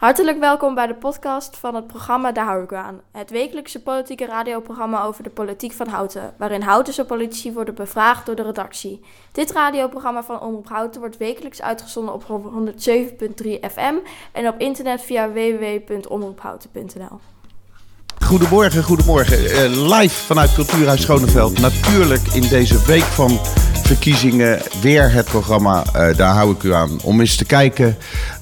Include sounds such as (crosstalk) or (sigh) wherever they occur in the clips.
Hartelijk welkom bij de podcast van het programma Daar hou ik aan. Het wekelijkse politieke radioprogramma over de politiek van Houten, waarin Houtense politici worden bevraagd door de redactie. Dit radioprogramma van Omroep Houten wordt wekelijks uitgezonden op 107.3 FM en op internet via www.omroephouten.nl. Goedemorgen, goedemorgen. Uh, live vanuit Cultuurhuis Schoneveld. Natuurlijk in deze week van verkiezingen weer het programma. Uh, daar hou ik u aan. Om eens te kijken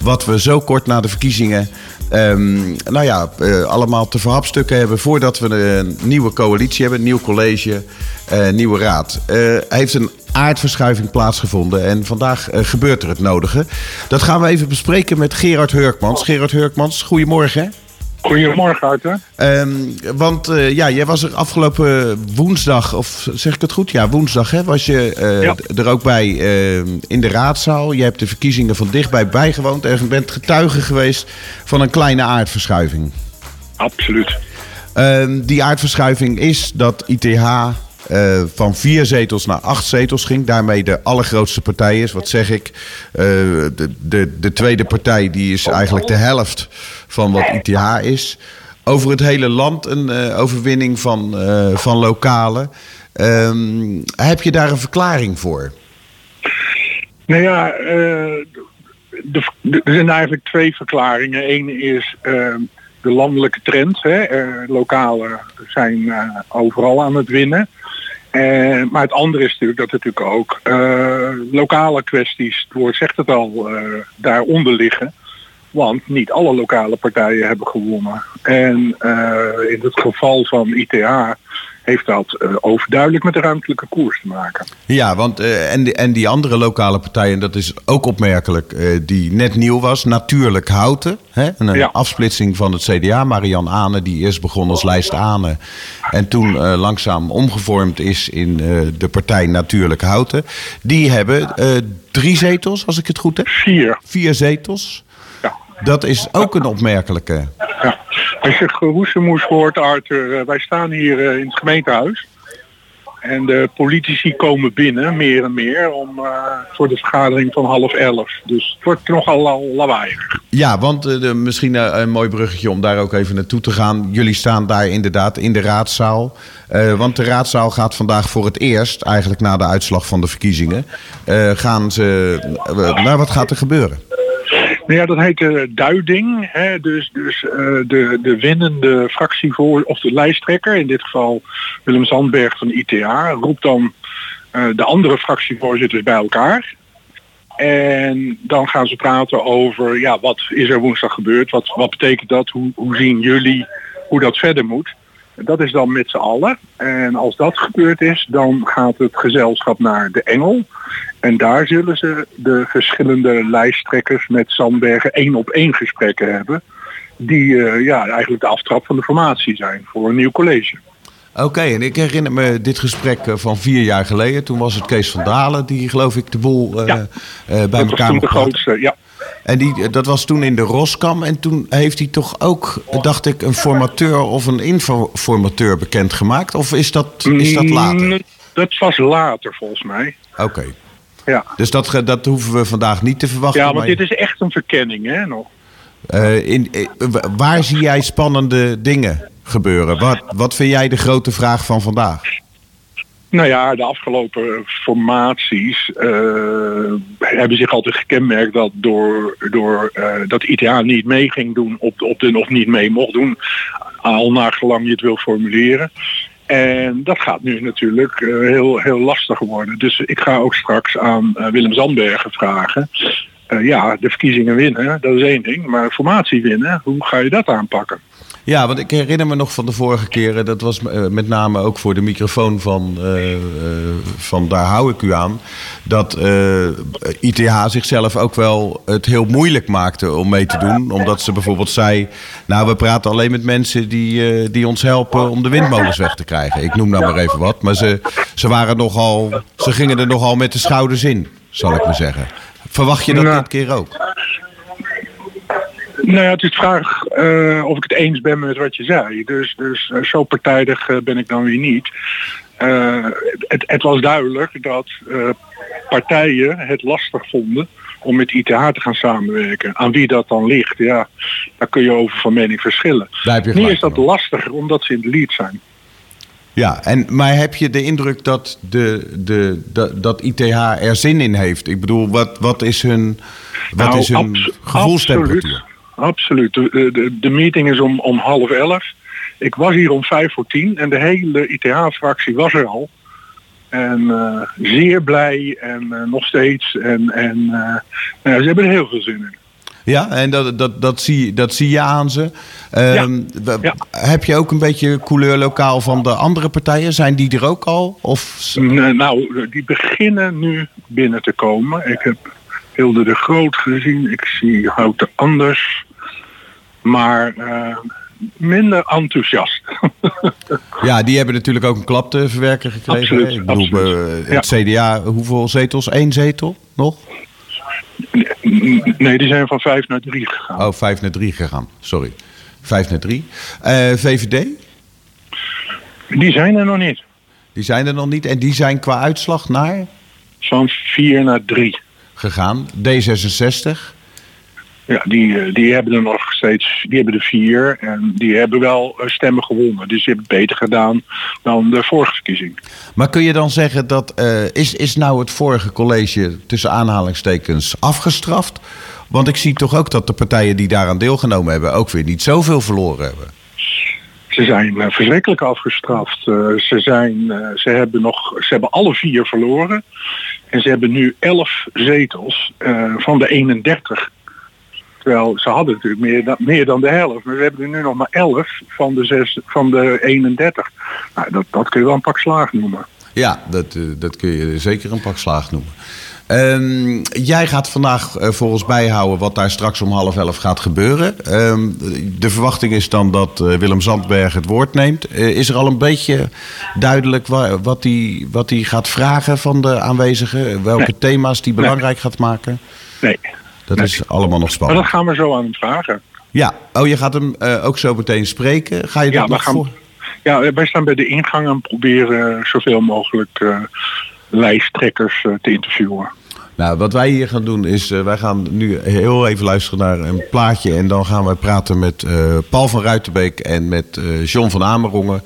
wat we zo kort na de verkiezingen. Um, nou ja, uh, allemaal te verhapstukken hebben voordat we een nieuwe coalitie hebben, een nieuw college, uh, nieuwe raad. Heeft een aardverschuiving plaatsgevonden en vandaag gebeurt er het nodige. Dat gaan we even bespreken met Gerard Hurkmans. Gerard Hurkmans, goedemorgen. Goedemorgen, Arthur. Um, want uh, ja, jij was er afgelopen woensdag, of zeg ik het goed? Ja, woensdag hè, was je uh, ja. er ook bij uh, in de raadzaal. Je hebt de verkiezingen van dichtbij bijgewoond en bent getuige geweest van een kleine aardverschuiving. Absoluut. Ehm, die aardverschuiving is dat ITH uh, van vier zetels naar acht zetels ging. Daarmee de allergrootste partij is. Wat zeg ik? Uh, de, de, de tweede partij die is eigenlijk de helft van wat ITH is. Over het hele land een uh, overwinning van, van lokalen. Um, heb je daar een verklaring voor? Nou ja, er zijn eigenlijk twee verklaringen. Eén is de landelijke trend. Hè. lokalen zijn overal aan het winnen. Uh, maar het andere is natuurlijk dat er natuurlijk ook uh, lokale kwesties, het woord zegt het al, uh, daaronder liggen. Want niet alle lokale partijen hebben gewonnen. En in het geval van ITA heeft dat uh, overduidelijk met de ruimtelijke koers te maken. Ja, want uh, en, die, en die andere lokale partijen, dat is ook opmerkelijk, uh, die net nieuw was, natuurlijk Houten. Hè? Een ja. afsplitsing van het CDA. Marian Ane, die eerst begon als lijst Ane. En toen langzaam omgevormd is in de partij Natuurlijk Houten. Die hebben drie zetels, als ik het goed heb. Vier. Vier zetels. Ja. Dat is ook een opmerkelijke. Ja. Als je geroezemoes hoort, Arthur, wij staan hier in het gemeentehuis. En de politici komen binnen, meer en meer, om, uh, voor de vergadering van half elf. Dus het wordt nogal lawaaiig. Ja, want misschien een mooi bruggetje om daar ook even naartoe te gaan. Jullie staan daar inderdaad in de raadzaal. want de raadzaal gaat vandaag voor het eerst, eigenlijk na de uitslag van de verkiezingen, gaan ze... nou, wat gaat er gebeuren? Nou ja, dat heet uh, duiding. Hè? Dus, dus uh, de, de winnende fractievoor of de lijsttrekker, in dit geval Willem Zandberg van ITA, roept dan uh, de andere fractievoorzitters bij elkaar. En dan gaan ze praten over, ja, wat is er woensdag gebeurd? Wat, wat betekent dat? Hoe, hoe zien jullie hoe dat verder moet? Dat is dan met z'n allen. En als dat gebeurd is, dan gaat het gezelschap naar de Engel. En daar zullen ze de verschillende lijsttrekkers met Sandbergen één op één gesprekken hebben. Die uh, ja, eigenlijk de aftrap van de formatie zijn voor een nieuw college. Oké, okay, en ik herinner me dit gesprek van vier jaar geleden. Toen was het Kees van Dalen die geloof ik de boel uh, ja, uh, bij dat elkaar de grootste, ja. En die, dat was toen in de Roskam. En toen heeft hij toch ook, dacht ik, een formateur of een informateur bekendgemaakt? Of is dat, is dat later? Dat was later volgens mij. Oké. Okay. Ja. Dus dat, dat hoeven we vandaag niet te verwachten. Ja, want maar... dit is echt een verkenning, hè, nog. Uh, in, in, waar zie jij spannende dingen gebeuren? Wat, wat vind jij de grote vraag van vandaag? Nou ja, de afgelopen formaties uh, hebben zich altijd gekenmerkt dat door, door uh, dat ITA niet mee ging doen op op de of niet mee mocht doen, al nagelang je het wil formuleren. En dat gaat nu natuurlijk uh, heel, heel lastig worden. Dus ik ga ook straks aan Willem Zandbergen vragen. ja, de verkiezingen winnen, dat is één ding. Maar formatie winnen, hoe ga je dat aanpakken? Ja, want ik herinner me nog van de vorige keren, dat was met name ook voor de microfoon van, uh, uh, van Daar hou ik u aan, dat uh, ITH zichzelf ook wel het heel moeilijk maakte om mee te doen. Omdat ze bijvoorbeeld zei, nou we praten alleen met mensen die, die ons helpen om de windmolens weg te krijgen. Ik noem nou maar even wat, maar ze, ze, waren nogal, ze gingen er nogal met de schouders in, zal ik maar zeggen. Verwacht je dat nou, dit keer ook? Nou ja, het is de vraag uh, of ik het eens ben met wat je zei. Dus, dus uh, zo partijdig uh, ben ik dan weer niet. Het, het, was duidelijk dat partijen het lastig vonden om met ITH te gaan samenwerken. Aan wie dat dan ligt, ja, daar kun je over van mening verschillen. Nu is dat lastiger omdat ze in de lead zijn. Ja, en, maar heb je de indruk dat, de, de, dat, dat ITH er zin in heeft? Ik bedoel, wat, wat is hun, wat Nou, is hun gevoelstemperatuur? Absoluut. De, de, de meeting is om, om half elf. Ik was hier om vijf voor tien en de hele ITH-fractie was er al. En eh, zeer blij en eh, nog steeds. En, en eh, nou ze hebben er heel veel zin in. Ja, en dat, dat, dat, zie, dat zie je aan ze. Ehm, ja. Heb je ook een beetje couleur lokaal van de andere partijen? Zijn die er ook al? Of... Nou, die beginnen nu binnen te komen. Ik heb Hilde de Groot gezien. Ik zie Houten Anders. Maar eh, minder enthousiast. (laughs) Ja, die hebben natuurlijk ook een klap te verwerken gekregen. Absoluut? Ik bedoel, absoluut. eh, het CDA, hoeveel zetels? Eén zetel nog? nee, die zijn van vijf naar drie gegaan. Oh, vijf naar drie gegaan. Sorry. Vijf naar drie. Eh, VVD, Die zijn er nog niet. die zijn er nog niet. En die zijn qua uitslag naar Van vier naar drie. Gegaan. D66. Ja, die, eh, die hebben er nog steeds, die hebben er vier en die hebben wel eh, stemmen gewonnen. Dus die hebben het beter gedaan dan de vorige verkiezing. Maar kun je dan zeggen dat eh, is, is nou het vorige college tussen aanhalingstekens afgestraft? Want ik zie toch ook dat de partijen die daaraan deelgenomen hebben ook weer niet zoveel verloren hebben. Ze zijn eh, verschrikkelijk afgestraft. Eh, ze, zijn, eh, ze, hebben nog, ze hebben alle vier verloren. En ze hebben nu 11 zetels van de 31. Terwijl ze hadden natuurlijk meer dan, meer dan de helft. Maar ze hebben er nu nog maar 11 van de, zes, van de 31. Nou, dat, dat kun je wel een pak slaag noemen. Ja, dat, dat kun je zeker een pak slaag noemen. Ehm, jij gaat vandaag eh, voor ons bijhouden wat daar straks om half elf gaat gebeuren. Ehm, de verwachting is dan dat eh, Willem Zandberg het woord neemt. Eh, is er al een beetje duidelijk wa- wat hij wat gaat vragen van de aanwezigen? Welke Nee. thema's die belangrijk gaat maken? Nee, Dat Nee. is allemaal nog maar spannend. dat gaan we zo aan hem vragen. Ja, oh, je gaat hem ook zo meteen spreken. Ga je dat Ja, nog gaan, voor? ja, wij staan bij de ingang en proberen zoveel mogelijk lijsttrekkers te interviewen. Nou, wat wij hier gaan doen is, eh, wij gaan nu heel even luisteren naar een plaatje. En dan gaan wij praten met eh, Paul van Ruitenbeek en met eh, John van Amerongen.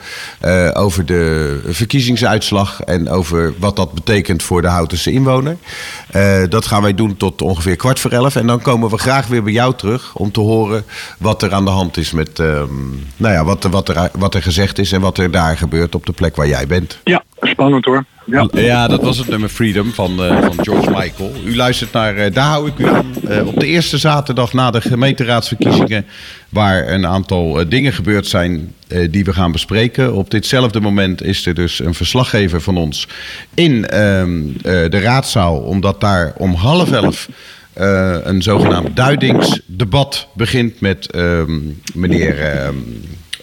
over de verkiezingsuitslag en over wat dat betekent voor de Houtense inwoner. Dat gaan wij doen tot ongeveer kwart voor elf. En dan komen we graag weer bij jou terug om te horen wat er aan de hand is met, ehm, nou ja, wat, wat, er, wat er gezegd is en wat er daar gebeurt op de plek waar jij bent. Ja, spannend hoor. Ja. Ja, dat was het nummer Freedom van, eh, van George Michael. U luistert naar eh, Daar hou ik u aan. Eh, op de eerste zaterdag na de gemeenteraadsverkiezingen... waar een aantal dingen gebeurd zijn die we gaan bespreken. Op ditzelfde moment is er dus een verslaggever van ons in ehm, eh, de raadzaal... omdat daar om half elf... een zogenaamd duidingsdebat begint met ehm, meneer...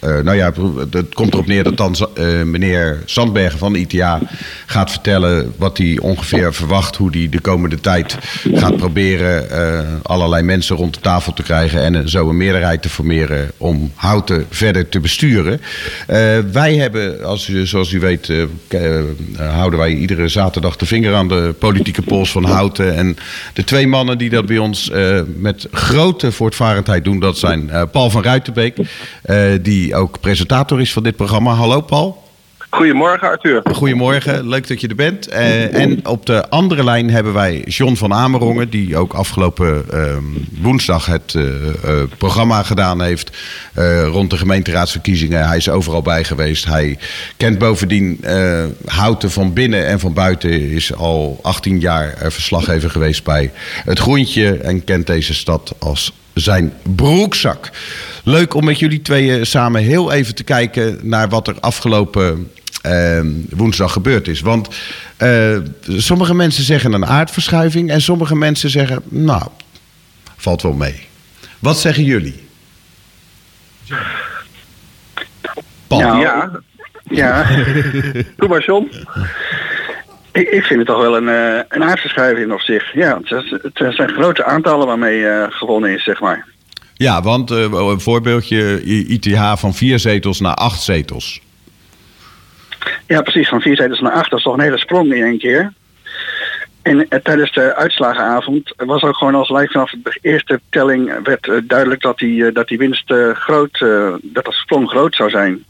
eh, nou ja, het komt erop neer dat dan eh, meneer Sandbergen van de ITA gaat vertellen wat hij ongeveer verwacht, hoe hij de komende tijd gaat proberen eh, allerlei mensen rond de tafel te krijgen en zo een meerderheid te formeren om Houten verder te besturen. Wij hebben, als zoals u weet, houden wij iedere zaterdag de vinger aan de politieke pols van Houten. En de twee mannen die dat bij ons met grote voortvarendheid doen, dat zijn Paul van Ruitenbeek, eh, die ook presentator is van dit programma. Hallo Paul. Goedemorgen Arthur. Goedemorgen, leuk dat je er bent. Eh, en op de andere lijn hebben wij John van Amerongen, die ook afgelopen ehm, woensdag het eh, eh, programma gedaan heeft rond de gemeenteraadsverkiezingen. Hij is overal bij geweest. Hij kent bovendien Houten van binnen en van buiten. Is al 18 jaar verslaggever geweest bij Het Groentje en kent deze stad als zijn broekzak. Leuk om met jullie tweeën samen heel even te kijken naar wat er afgelopen eh, woensdag gebeurd is. Want eh, sommige mensen zeggen een aardverschuiving en sommige mensen zeggen, nou, valt wel mee. Wat zeggen jullie? Paul. Nou, ja, ja. (laughs) Doe maar John. Ik, ik vind het toch wel een, eh, een aardverschuiving op zich. Ja, het, het zijn grote aantallen waarmee eh, gewonnen is, zeg maar. Ja, want eh, een voorbeeldje, ITH van vier zetels naar acht zetels. Ja, precies. Van vier zetels naar acht, dat is toch een hele sprong in één keer. En tijdens de uitslagenavond was ook gewoon als lijkt vanaf de eerste telling werd duidelijk dat die, dat die winst groot, dat dat sprong groot zou zijn.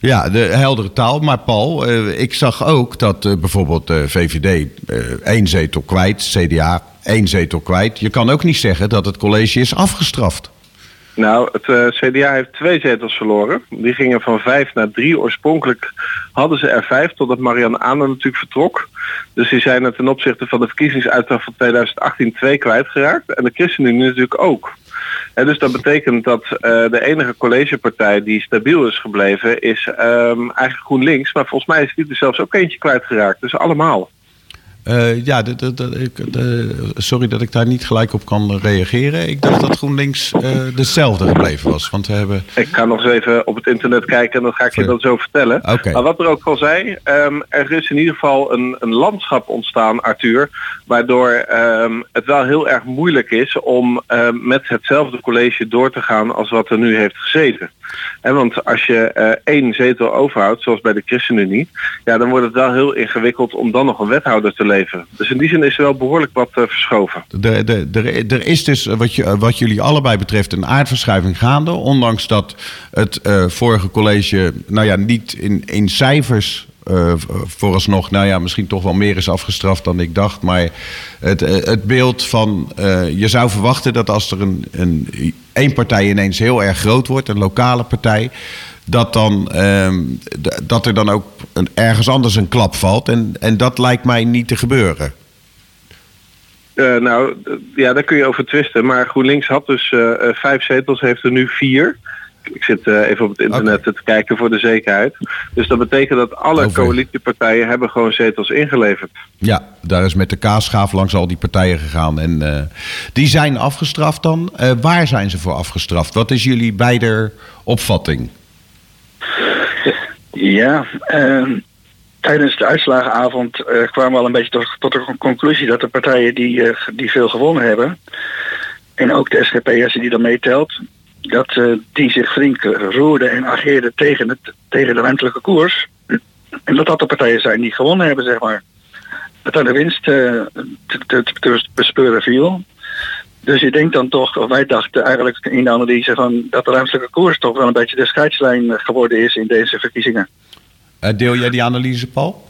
Ja, de heldere taal. Maar Paul, ik zag ook dat bijvoorbeeld de VVD één zetel kwijt, CDA één zetel kwijt. Je kan ook niet zeggen dat het college is afgestraft. Nou, het eh, CDA heeft twee zetels verloren. Die gingen van vijf naar drie. Oorspronkelijk hadden ze er vijf, totdat Marianne Aanen natuurlijk vertrok. Dus die zijn er ten opzichte van de verkiezingsuitslag van 2018 twee kwijtgeraakt. En de ChristenUnie natuurlijk ook. En dus dat betekent dat uh, de enige collegepartij die stabiel is gebleven is um, eigenlijk GroenLinks. Maar volgens mij is die er zelfs ook eentje kwijtgeraakt. Dus allemaal. Uh, ja, de, de, sorry dat ik daar niet gelijk op kan reageren. Ik dacht dat GroenLinks uh, dezelfde gebleven was. Want we hebben... Ik ga nog eens even op het internet kijken en dan ga ik je dat zo vertellen. Okay. Maar wat er ook al zei, um, er is in ieder geval een, een landschap ontstaan, Arthur. Waardoor um, het wel heel erg moeilijk is om um, met hetzelfde college door te gaan als wat er nu heeft gezeten. En want als je uh, één zetel overhoudt, zoals bij de ChristenUnie, ja, dan wordt het wel heel ingewikkeld om dan nog een wethouder te leveren. Dus in die zin is er wel behoorlijk wat uh, verschoven. Er, is dus, wat, je, wat jullie allebei betreft, een aardverschuiving gaande. Ondanks dat het vorige college, nou ja, niet in, in cijfers vooralsnog, nou ja, misschien toch wel meer is afgestraft dan ik dacht. Maar het, het beeld van, je zou verwachten dat als er een, een, één partij ineens heel erg groot wordt, een lokale partij, dat, dan, uh, dat er dan ook een, ergens anders een klap valt. En, en dat lijkt mij niet te gebeuren. Uh, nou, ja, daar kun je over twisten. Maar GroenLinks had dus uh, vijf zetels, heeft er nu vier. Ik zit uh, even op het internet okay. te kijken voor de zekerheid. Dus dat betekent dat alle coalitiepartijen hebben gewoon zetels ingeleverd. Ja, daar is met de kaasschaaf langs al die partijen gegaan. En die zijn afgestraft dan. Waar zijn ze voor afgestraft? Wat is jullie beider opvatting? Ja, uh, tijdens de uitslagenavond kwamen we al een beetje tot, de conclusie dat de partijen die, die veel gewonnen hebben, en ook de SGP als je die dan meetelt, dat uh, die zich flink roerde en ageerde tegen, het, tegen de ruimtelijke koers. En dat dat de partijen zijn die gewonnen hebben, zeg maar. Dat daar de winst te, bespeuren viel. Dus je denkt dan toch, of wij dachten eigenlijk in de analyse van dat de ruimtelijke koers toch wel een beetje de scheidslijn geworden is in deze verkiezingen. Uh, deel jij die analyse, Paul?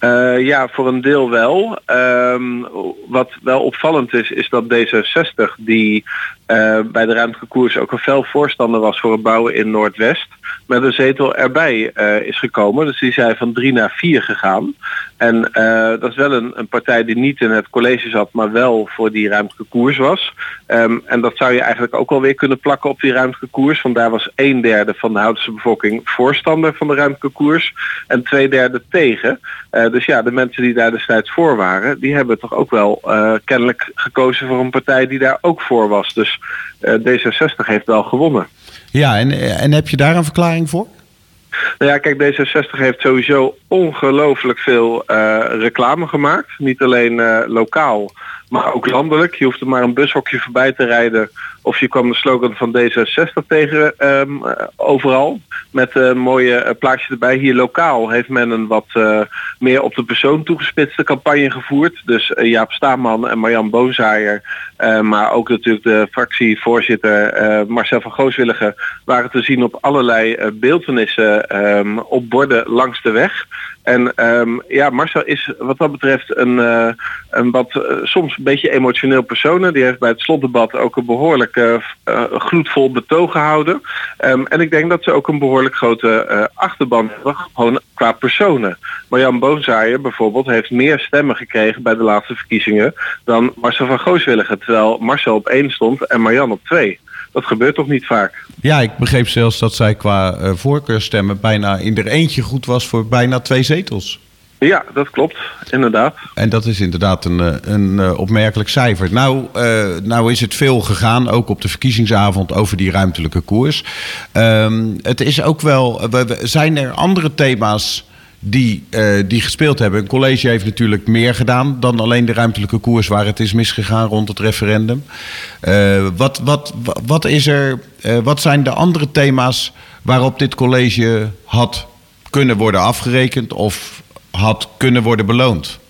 Uh, ja, voor een deel wel. Um, wat wel opvallend is, is dat D66, die uh, bij de ruimtelijke koers ook een fel voorstander was voor het bouwen in Noordwest, met een zetel erbij uh, is gekomen. Dus die zijn van drie naar vier gegaan. En uh, dat is wel een, een, partij die niet in het college zat, maar wel voor die ruimtelijke koers was. Um, en dat zou je eigenlijk ook alweer kunnen plakken op die ruimtelijke koers. Want daar was een derde van de Houtense bevolking voorstander van de ruimtelijke koers. En twee derde tegen. Uh, dus ja, de mensen die daar destijds voor waren, die hebben toch ook wel uh, kennelijk gekozen voor een partij die daar ook voor was. Dus D66 heeft wel gewonnen. Ja, en, en heb je daar een verklaring voor? Nou ja, kijk, D66 heeft sowieso ongelooflijk veel uh, reclame gemaakt. Niet alleen uh, lokaal, maar ook landelijk. Je hoeft er maar een bushokje voorbij te rijden. Of je kwam de slogan van D66 tegen um, overal. Met een mooie plaatje erbij. Hier lokaal heeft men een wat meer op de persoon toegespitste campagne gevoerd. Dus Jaap Staanman en Marjan Boonzaaier. Maar ook natuurlijk de fractievoorzitter Marcel van Gooswilligen. Waren te zien op allerlei beeldenissen um, op borden langs de weg. En um, ja, Marcel is wat dat betreft een, uh, een wat uh, soms een beetje emotioneel persoon. Die heeft bij het slotdebat ook een behoorlijk uh, gloedvol betoog gehouden. Um, en ik denk dat ze ook een behoorlijk grote achterban hebben, gewoon qua personen. Marjan Boonzaaier bijvoorbeeld heeft meer stemmen gekregen bij de laatste verkiezingen dan Marcel van Gooswilligen. Terwijl Marcel op één stond en Marjan op twee. Dat gebeurt toch niet vaak? Ja, ik begreep zelfs dat zij qua uh, voorkeurstemmen bijna in er eentje goed was voor bijna twee zetels. Ja, dat klopt, inderdaad. En dat is inderdaad een, een, een opmerkelijk cijfer. Nou, uh, nou is het veel gegaan, ook op de verkiezingsavond, over die ruimtelijke koers. Um, het is ook wel, zijn er andere thema's die, uh, die gespeeld hebben. Een college heeft natuurlijk meer gedaan dan alleen de ruimtelijke koers waar het is misgegaan rond het referendum. Uh, wat, wat, wat, is er, uh, wat zijn de andere thema's waarop dit college had kunnen worden afgerekend of had kunnen worden beloond?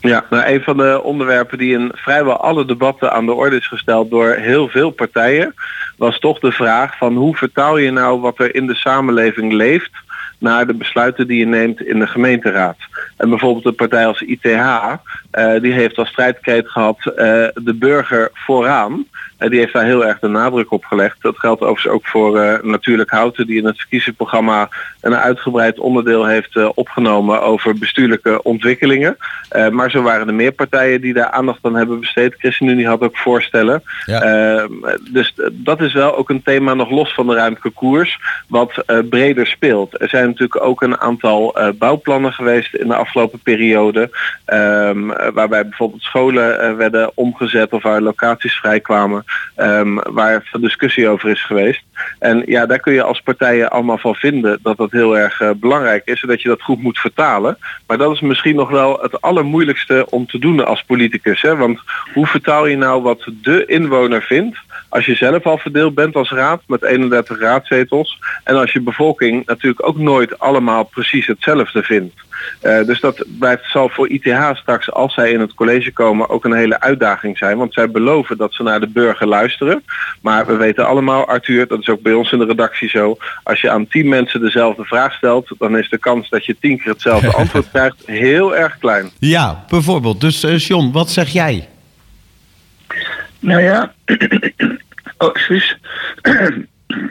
Ja, nou, een van de onderwerpen die in vrijwel alle debatten aan de orde is gesteld door heel veel partijen, was toch de vraag van hoe vertaal je nou wat er in de samenleving leeft naar de besluiten die je neemt in de gemeenteraad. En bijvoorbeeld een partij als ITH, uh, die heeft als strijdkreet gehad uh, de burger vooraan. Die heeft daar heel erg de nadruk op gelegd. Dat geldt overigens ook voor Natuurlijk Houten, die in het verkiezingsprogramma een uitgebreid onderdeel heeft opgenomen over bestuurlijke ontwikkelingen. maar zo waren er meer partijen die daar aandacht aan hebben besteed. ChristenUnie had ook voorstellen. Ja. dus dat is wel ook een thema nog los van de ruimtelijke koers, wat breder speelt. Er zijn natuurlijk ook een aantal bouwplannen geweest in de afgelopen periode. Um, waarbij bijvoorbeeld scholen werden omgezet of waar locaties vrijkwamen. Um, waar veel discussie over is geweest. En ja, daar kun je als partijen allemaal van vinden dat dat heel erg uh, belangrijk is. En dat je dat goed moet vertalen. Maar dat is misschien nog wel het allermoeilijkste om te doen als politicus. Hè? Want hoe vertaal je nou wat de inwoner vindt als je zelf al verdeeld bent als raad met 31 raadzetels. En als je bevolking natuurlijk ook nooit allemaal precies hetzelfde vindt. Uh, dus dat blijft, zal voor ITH straks, als zij in het college komen, ook een hele uitdaging zijn. Want zij beloven dat ze naar de burger luisteren. Maar we weten allemaal, Arthur, dat ook bij ons in de redactie zo. Als je aan tien mensen dezelfde vraag stelt, dan is de kans dat je tien keer hetzelfde (laughs) antwoord krijgt heel erg klein. Ja, bijvoorbeeld. Dus uh, John, wat zeg jij? Nou ja, (clears throat) oh, excuus.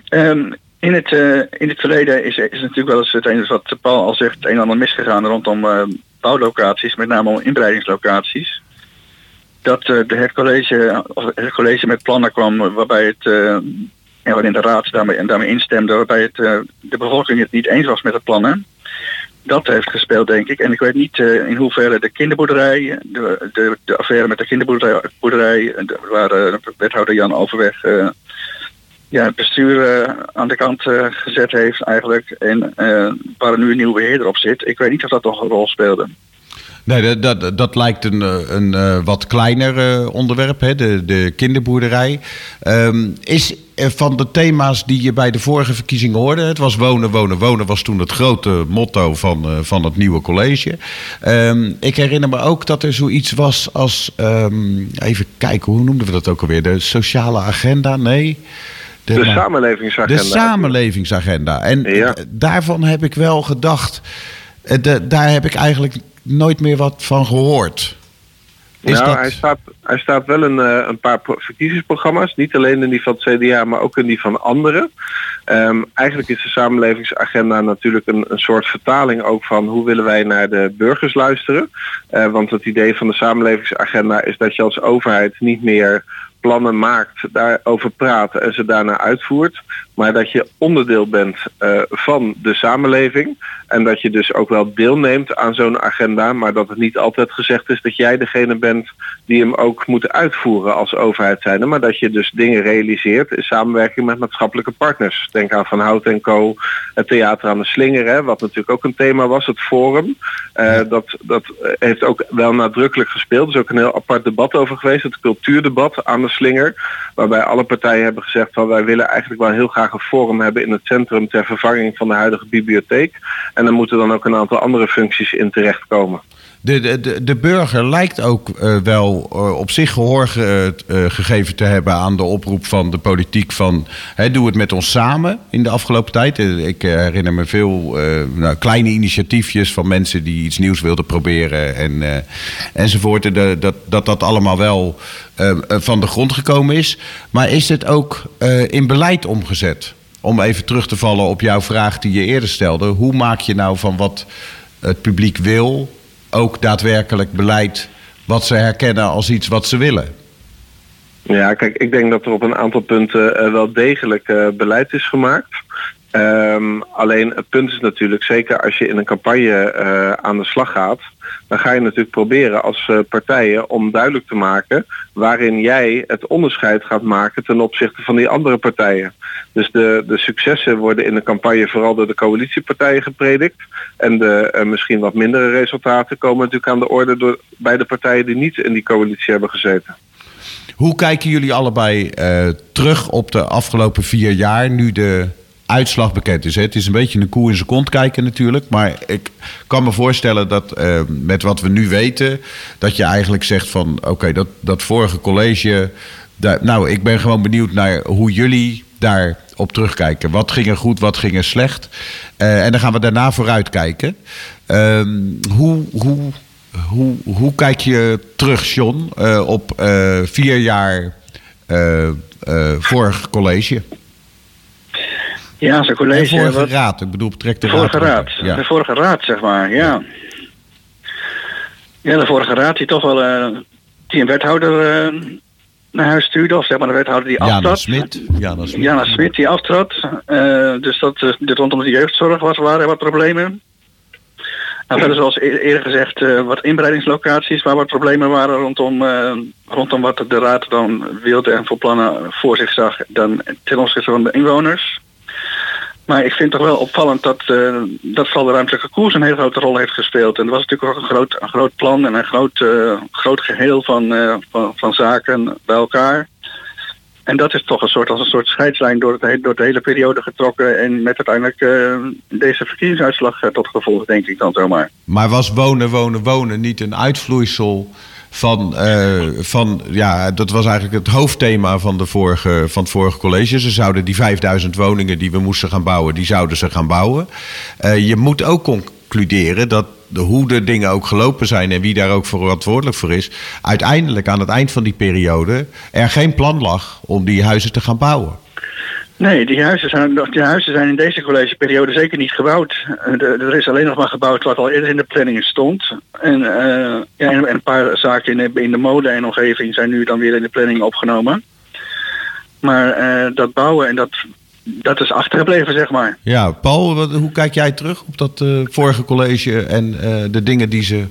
um, (clears throat) in het, uh, in het verleden is, is natuurlijk wel eens het een wat Paul al zegt, het een en ander misgegaan rondom uh, bouwlocaties, met name om inbreidingslocaties. Dat uh, de het, college, of het college met plannen kwam waarbij het, ja, waarin de raad daarmee, en daarmee instemde, waarbij het, de bevolking het niet eens was met het plannen. Dat heeft gespeeld, denk ik. En ik weet niet in hoeverre de kinderboerderij, de, de, de affaire met de kinderboerderij, waar wethouder Jan Overweg ja, het bestuur aan de kant gezet heeft eigenlijk. En waar nu een nieuwe beheerder op zit. Ik weet niet of dat nog een rol speelde. Nee, dat, dat, dat lijkt een, een wat kleiner onderwerp, hè, de, de kinderboerderij. Um, is van de thema's die je bij de vorige verkiezingen hoorde... het was wonen, wonen, wonen... was toen het grote motto van, van het nieuwe college. Um, ik herinner me ook dat er zoiets was als... Um, even kijken, hoe noemden we dat ook alweer? De sociale agenda? Nee... De, de samenlevingsagenda. De samenlevingsagenda. En ja. daarvan heb ik wel gedacht, de, daar heb ik eigenlijk nooit meer wat van gehoord. Is nou, dat... hij, staat, hij staat wel in uh, een paar verkiezingsprogramma's. Niet alleen in die van het CDA, maar ook in die van anderen. Um, eigenlijk is de samenlevingsagenda natuurlijk een, een soort vertaling ook van hoe willen wij naar de burgers luisteren. Uh, want het idee van de samenlevingsagenda is dat je als overheid niet meer plannen maakt, daarover praat en ze daarna uitvoert. Maar dat je onderdeel bent uh, van de samenleving. En dat je dus ook wel deelneemt aan zo'n agenda. Maar dat het niet altijd gezegd is dat jij degene bent die hem ook moet uitvoeren als overheid zijnde. Maar dat je dus dingen realiseert in samenwerking met maatschappelijke partners. Denk aan Van Hout en Co. Het Theater aan de Slinger, hè, wat natuurlijk ook een thema was, het Forum. Uh, dat, dat heeft ook wel nadrukkelijk gespeeld. Er is ook een heel apart debat over geweest. Het cultuurdebat aan de Slinger. Waarbij alle partijen hebben gezegd van wij willen eigenlijk wel heel graag een forum hebben in het centrum ter vervanging van de huidige bibliotheek. En dan moeten dan ook een aantal andere functies in terechtkomen. De, de, de burger lijkt ook uh, wel uh, op zich gehoor ge, uh, gegeven te hebben aan de oproep van de politiek van hè, doe het met ons samen in de afgelopen tijd. Ik herinner me veel nou, kleine initiatiefjes van mensen die iets nieuws wilden proberen en, enzovoort. De, dat, dat dat allemaal wel van de grond gekomen is. Maar is het ook in beleid omgezet? Om even terug te vallen op jouw vraag die je eerder stelde. Hoe maak je nou van wat het publiek wil ook daadwerkelijk beleid wat ze herkennen als iets wat ze willen? Ja, kijk, ik denk dat er op een aantal punten uh, wel degelijk uh, beleid is gemaakt. Um, alleen het punt is natuurlijk, zeker als je in een campagne uh, aan de slag gaat, dan ga je natuurlijk proberen als uh, partijen om duidelijk te maken waarin jij het onderscheid gaat maken ten opzichte van die andere partijen. Dus de, de successen worden in de campagne vooral door de coalitiepartijen gepredikt. En de uh, misschien wat mindere resultaten komen natuurlijk aan de orde door, bij de partijen die niet in die coalitie hebben gezeten. Hoe kijken jullie allebei terug op de afgelopen vier jaar nu de uitslag bekend is. Hè. Het is een beetje een koe in zijn kont kijken natuurlijk. Maar ik kan me voorstellen dat uh, met wat we nu weten... dat je eigenlijk zegt van... oké, dat, dat vorige college... Nou, ik ben gewoon benieuwd naar hoe jullie daar op terugkijken. Wat ging er goed, wat ging er slecht? Uh, en dan gaan we daarna vooruitkijken. Uh, hoe, hoe, hoe, hoe kijk je terug, John, uh, op vier jaar vorig college? Ja, zijn college. De vorige wat, raad, ik bedoel, betrekt de, de vorige raad. raad. Ja. De vorige raad, zeg maar, ja. Ja, de vorige raad die toch wel uh, die een wethouder uh, naar huis stuurde, of zeg maar de wethouder die Jana aftrad. Smit. Jana Smit. Jana Smit die aftrad. Uh, dus dat, uh, rondom de jeugdzorg was, waren er wat problemen. Nou, verder zoals eerder gezegd, uh, wat inbreidingslocaties waar wat problemen waren rondom, uh, rondom wat de raad dan wilde en voor plannen voor zich zag dan ten opzichte van de inwoners. Maar ik vind toch wel opvallend dat, uh, dat vooral de ruimtelijke koers een hele grote rol heeft gespeeld. En dat was natuurlijk ook een groot, een groot plan en een groot, uh, groot geheel van, uh, van, van zaken bij elkaar. En dat is toch een soort, als een soort scheidslijn door, het, door de hele periode getrokken. En met uiteindelijk deze verkiezingsuitslag tot gevolg, denk ik dan zomaar. Maar was wonen, wonen, wonen niet een uitvloeisel van, uh, van ja, dat was eigenlijk het hoofdthema van, de vorige, van het vorige college. Ze zouden die 5000 woningen die we moesten gaan bouwen, die zouden ze gaan bouwen. je moet ook concluderen dat de, hoe de dingen ook gelopen zijn en wie daar ook verantwoordelijk voor is, uiteindelijk aan het eind van die periode er geen plan lag om die huizen te gaan bouwen. Nee, die huizen zijn, die huizen zijn in deze collegeperiode zeker niet gebouwd. Er is alleen nog maar gebouwd wat al eerder in de planning stond. En, uh, ja, en een paar zaken in de, in de mode en omgeving zijn nu dan weer in de planning opgenomen. Maar uh, dat bouwen en dat dat is achtergebleven, zeg maar. Ja, Paul, wat, hoe kijk jij terug op dat uh, vorige college en uh, de dingen die ze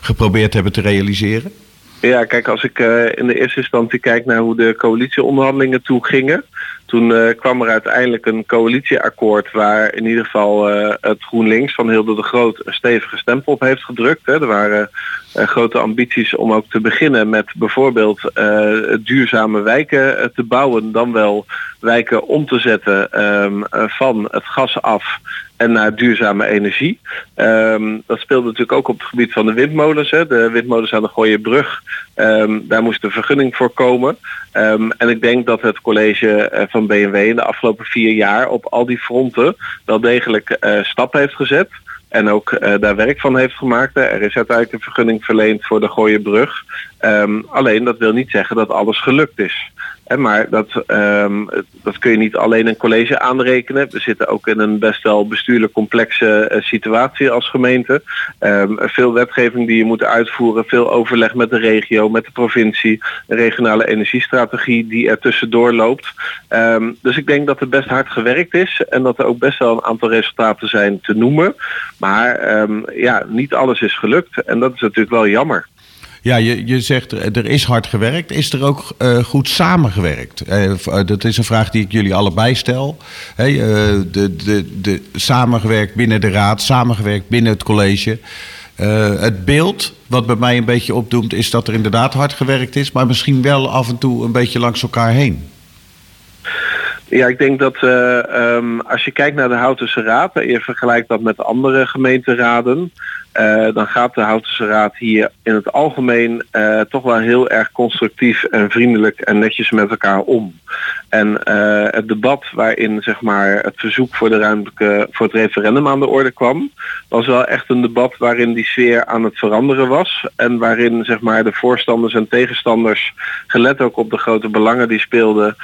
geprobeerd hebben te realiseren? Ja, kijk, als ik uh, in de eerste instantie kijk naar hoe de coalitieonderhandelingen toe gingen. Toen uh, kwam er uiteindelijk een coalitieakkoord waar in ieder geval uh, het GroenLinks van Hilde de Groot een stevige stempel op heeft gedrukt. Hè. Er waren uh, grote ambities om ook te beginnen met bijvoorbeeld duurzame wijken te bouwen, dan wel wijken om te zetten um, van het gas af en naar duurzame energie. Um, dat speelde natuurlijk ook op het gebied van de windmolens. Hè. De windmolens aan de Gooienbrug, um, daar moest een vergunning voor komen. En ik denk dat het college van BMW in de afgelopen vier jaar op al die fronten wel degelijk uh, stappen heeft gezet. En ook uh, daar werk van heeft gemaakt. Er is uiteindelijk een vergunning verleend voor de Gooienbrug. alleen dat wil niet zeggen dat alles gelukt is. Maar dat, um, dat kun je niet alleen een college aanrekenen. We zitten ook in een best wel bestuurlijk complexe uh, situatie als gemeente. Um, veel wetgeving die je moet uitvoeren, veel overleg met de regio, met de provincie, een regionale energiestrategie die er tussendoor loopt. Dus ik denk dat er best hard gewerkt is en dat er ook best wel een aantal resultaten zijn te noemen. Maar ja, niet alles is gelukt en dat is natuurlijk wel jammer. Ja, je, je zegt er is hard gewerkt. Is er ook uh, goed samengewerkt? Uh, dat is een vraag die ik jullie allebei stel. De, de, de, samengewerkt binnen de raad, samengewerkt binnen het college. het beeld wat bij mij een beetje opdoemt is dat er inderdaad hard gewerkt is, maar misschien wel af en toe een beetje langs elkaar heen. Ja, ik denk dat um, als je kijkt naar de Houtense Raad en je vergelijkt dat met andere gemeenteraden, uh, dan gaat de Houtense Raad hier in het algemeen uh, toch wel heel erg constructief en vriendelijk en netjes met elkaar om. En uh, het debat waarin zeg maar, het verzoek voor, de voor het referendum aan de orde kwam, was wel echt een debat waarin die sfeer aan het veranderen was. En waarin zeg maar, de voorstanders en tegenstanders, gelet ook op de grote belangen die speelden,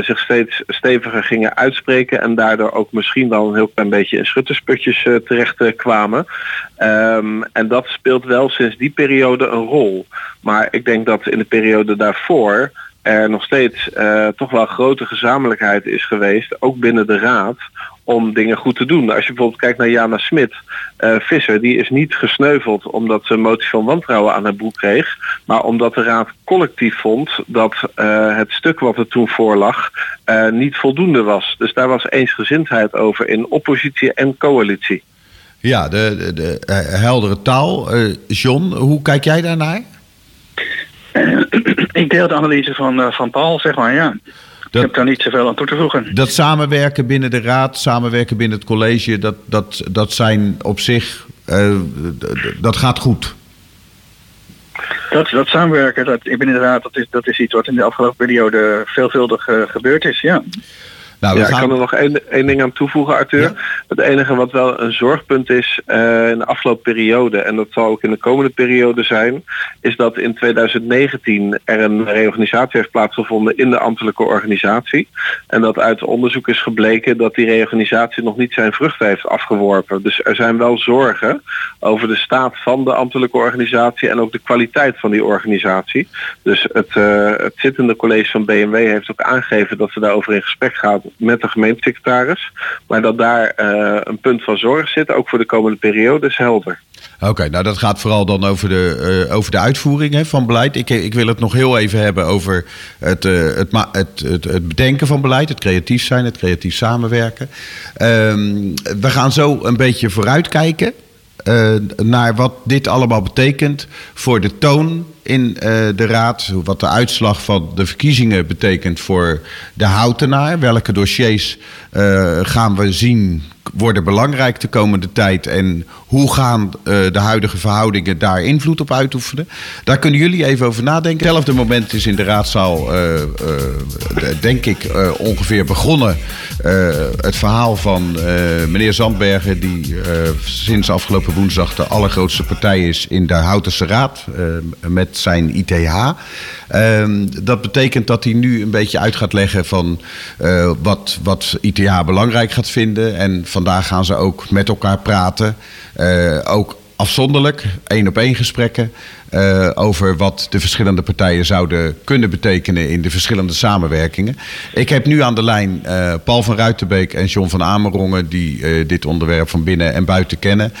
zich steeds steviger gingen uitspreken. En daardoor ook misschien wel een heel klein beetje in schuttersputjes terecht kwamen. Um, en dat speelt wel sinds die periode een rol. Maar ik denk dat in de periode daarvoor er nog steeds uh, toch wel grote gezamenlijkheid is geweest, ook binnen de raad, om dingen goed te doen. Als je bijvoorbeeld kijkt naar Jana Smit, uh, Visser, die is niet gesneuveld omdat ze een motie van wantrouwen aan haar broek kreeg, maar omdat de raad collectief vond dat uh, het stuk wat er toen voorlag niet voldoende was. Dus daar was eensgezindheid over in oppositie en coalitie. Ja, de, de, de heldere taal. Uh, John, hoe kijk jij daarnaar? Uh, (clears throat) ik deel de analyse van, van Paul, zeg maar, ja. ik heb daar niet zoveel aan toe te voegen. Dat samenwerken binnen de raad, samenwerken binnen het college, dat, dat, dat zijn op zich, uh, dat gaat goed. Dat, dat samenwerken, dat, ik ben inderdaad, dat is, dat is iets wat in de afgelopen periode veelvuldig uh, gebeurd is, ja. Nou, ja, Ik kan er nog één, één ding aan toevoegen, Arthur. Het enige wat wel een zorgpunt is uh, in de afgelopen periode, en dat zal ook in de komende periode zijn, is dat in 2019 er een reorganisatie heeft plaatsgevonden in de ambtelijke organisatie. En dat uit onderzoek is gebleken dat die reorganisatie nog niet zijn vruchten heeft afgeworpen. Dus er zijn wel zorgen over de staat van de ambtelijke organisatie en ook de kwaliteit van die organisatie. Dus het, uh, het zittende college van BMW heeft ook aangegeven dat ze daarover in gesprek gaat met de gemeentesecretaris. Maar dat daar uh, een punt van zorg zit, ook voor de komende periode, is helder. Oké, nou dat gaat vooral dan over de, uh, over de uitvoering hè, van beleid. Ik, ik wil het nog heel even hebben over het, uh, het, het, het, het, bedenken van beleid, het creatief zijn, het creatief samenwerken. Um, we gaan zo een beetje vooruitkijken. Uh, naar wat dit allemaal betekent voor de toon in uh, de raad. Wat de uitslag van de verkiezingen betekent voor de houtenaar. Welke dossiers uh, gaan we zien worden belangrijk de komende tijd. En hoe gaan uh, de huidige verhoudingen daar invloed op uitoefenen? Daar kunnen jullie even over nadenken. Hetzelfde moment is in de raadzaal, uh, denk ik, ongeveer begonnen. het verhaal van meneer Zandbergen, die sinds afgelopen woensdag de allergrootste partij is in de Houtense Raad met zijn ITH. Ehm, dat betekent dat hij nu een beetje uit gaat leggen van wat, wat ITH belangrijk gaat vinden. En vandaag gaan ze ook met elkaar praten. Uh, ook afzonderlijk, één op één gesprekken. Uh, over wat de verschillende partijen zouden kunnen betekenen in de verschillende samenwerkingen. Ik heb nu aan de lijn uh, Paul van Ruitenbeek en John van Amerongen, die uh, dit onderwerp van binnen en buiten kennen.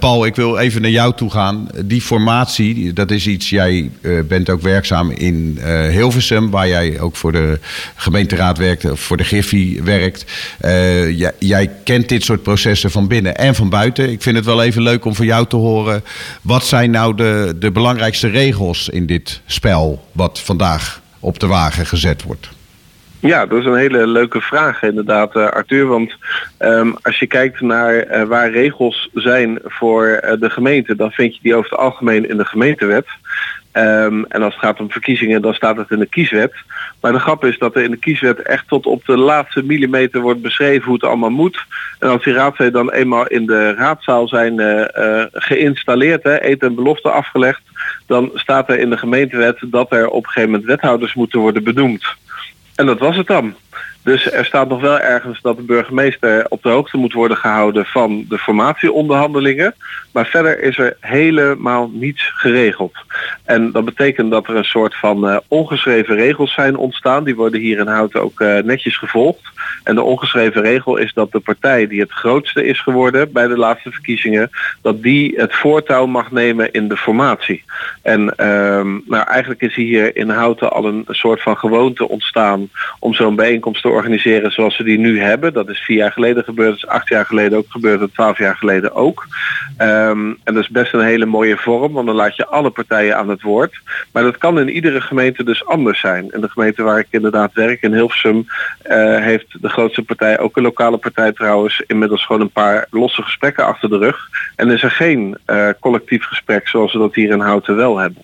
Paul, ik wil even naar jou toe gaan. Die formatie, dat is iets, jij bent ook werkzaam in Hilversum, waar jij ook voor de gemeenteraad werkt, of voor de Griffie werkt. Jij, jij kent dit soort processen van binnen en van buiten. Ik vind het wel even leuk om van jou te horen. Wat zijn nou de, de belangrijkste belangrijkste regels in dit spel wat vandaag op de wagen gezet wordt? Ja, dat is een hele leuke vraag inderdaad, uh, Arthur. Want um, als je kijkt naar uh, waar regels zijn voor uh, de gemeente, dan vind je die over het algemeen in de gemeentewet. Um, en als het gaat om verkiezingen, dan staat het in de kieswet. Maar de grap is dat er in de kieswet echt tot op de laatste millimeter wordt beschreven hoe het allemaal moet. En als die raadsleden dan eenmaal in de raadzaal zijn geïnstalleerd, hè, eten en belofte afgelegd, dan staat er in de gemeentewet dat er op een gegeven moment wethouders moeten worden benoemd. En dat was het dan. Dus er staat nog wel ergens dat de burgemeester op de hoogte moet worden gehouden van de formatieonderhandelingen. Maar verder is er helemaal niets geregeld. En dat betekent dat er een soort van uh, ongeschreven regels zijn ontstaan. Die worden hier in Houten ook uh, netjes gevolgd. En de ongeschreven regel is dat de partij die het grootste is geworden bij de laatste verkiezingen, dat die het voortouw mag nemen in de formatie. En um, nou, eigenlijk is hier in Houten al een soort van gewoonte ontstaan om zo'n bijeenkomst te organiseren zoals we die nu hebben. Dat is vier jaar geleden gebeurd, dat is acht jaar geleden ook gebeurd en twaalf jaar geleden ook. Um, en dat is best een hele mooie vorm, want dan laat je alle partijen aan het woord. Maar dat kan in iedere gemeente dus anders zijn. En de gemeente waar ik inderdaad werk, in Hilversum, uh, heeft de grootste partij, ook een lokale partij trouwens, inmiddels gewoon een paar losse gesprekken achter de rug. En is er geen uh, collectief gesprek zoals we dat hier in Houten wel hebben.